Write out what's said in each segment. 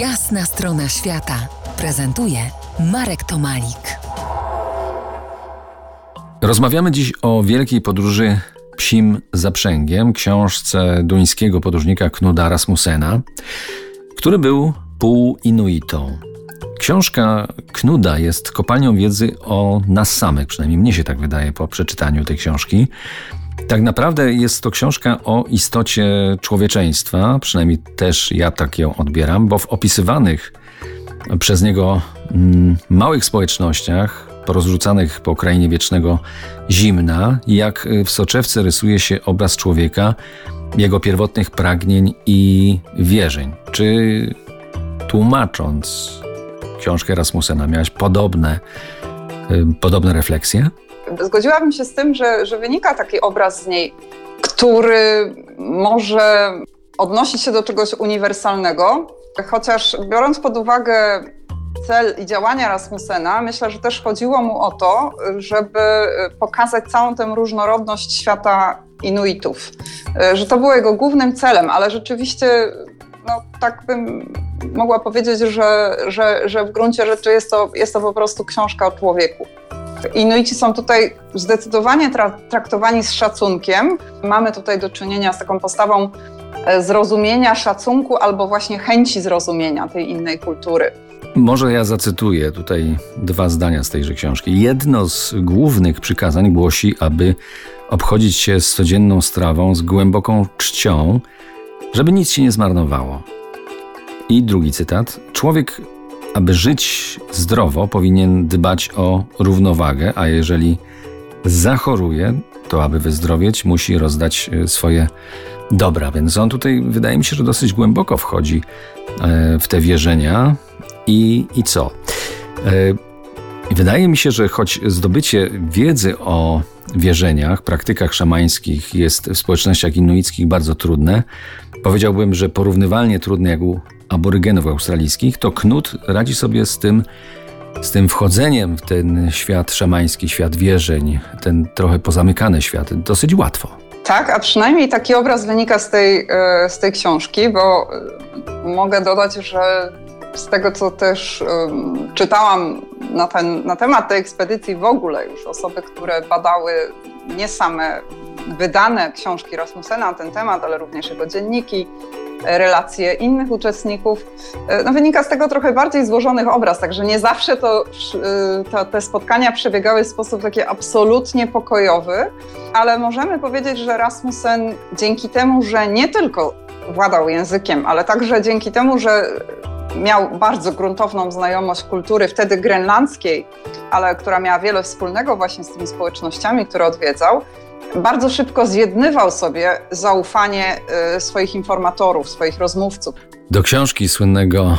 Jasna strona świata prezentuje Marek Tomalik. Rozmawiamy dziś o wielkiej podróży psim zaprzęgiem, książce duńskiego podróżnika Knuda Rasmussena, który był pół-inuitą. Książka Knuda jest kopalnią wiedzy o nas samych, przynajmniej mnie się tak wydaje po przeczytaniu tej książki. Tak naprawdę jest to książka o istocie człowieczeństwa, przynajmniej też ja tak ją odbieram, bo w opisywanych przez niego mm, małych społecznościach, porozrzucanych po krainie wiecznego zimna, jak w soczewce rysuje się obraz człowieka, jego pierwotnych pragnień i wierzeń. Czy tłumacząc książkę Rasmusena miałaś podobne, podobne refleksje? Zgodziłabym się z tym, że, że wynika taki obraz z niej, który może odnosić się do czegoś uniwersalnego, chociaż biorąc pod uwagę cel i działania Rasmusena, myślę, że też chodziło mu o to, żeby pokazać całą tę różnorodność świata Inuitów. Że to było jego głównym celem, ale rzeczywiście, no tak bym mogła powiedzieć, że, że, że w gruncie rzeczy jest to, jest to po prostu książka o człowieku. Inuici są tutaj zdecydowanie tra traktowani z szacunkiem. Mamy tutaj do czynienia z taką postawą e, zrozumienia, szacunku albo właśnie chęci zrozumienia tej innej kultury. Może ja zacytuję tutaj dwa zdania z tejże książki. Jedno z głównych przykazań głosi, aby obchodzić się z codzienną strawą z głęboką czcią, żeby nic się nie zmarnowało. I drugi cytat. Człowiek aby żyć zdrowo, powinien dbać o równowagę, a jeżeli zachoruje, to aby wyzdrowieć, musi rozdać e, swoje dobra. Więc on tutaj, wydaje mi się, że dosyć głęboko wchodzi e, w te wierzenia. I, i co? E, wydaje mi się, że choć zdobycie wiedzy o wierzeniach, praktykach szamańskich jest w społecznościach inuickich bardzo trudne, powiedziałbym, że porównywalnie trudne jak u aborygenów australijskich, to Knut radzi sobie z tym, z tym wchodzeniem w ten świat szamański, świat wierzeń, ten trochę pozamykany świat, dosyć łatwo. Tak, a przynajmniej taki obraz wynika z tej, e, z tej książki, bo e, mogę dodać, że z tego, co też um, czytałam na, ten, na temat tej ekspedycji w ogóle, już osoby, które badały nie same wydane książki Rasmussena na ten temat, ale również jego dzienniki, relacje innych uczestników. E, no, wynika z tego trochę bardziej złożonych obraz, także nie zawsze to, e, to, te spotkania przebiegały w sposób taki absolutnie pokojowy, ale możemy powiedzieć, że Rasmussen dzięki temu, że nie tylko władał językiem, ale także dzięki temu, że miał bardzo gruntowną znajomość kultury wtedy grenlandzkiej, ale która miała wiele wspólnego właśnie z tymi społecznościami, które odwiedzał, bardzo szybko zjednywał sobie zaufanie y, swoich informatorów, swoich rozmówców. Do książki słynnego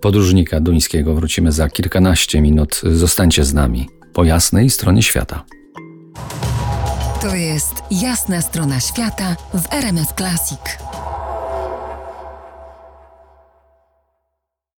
podróżnika duńskiego wrócimy za kilkanaście minut. Zostańcie z nami po jasnej stronie świata. To jest jasna strona świata w RMS Classic.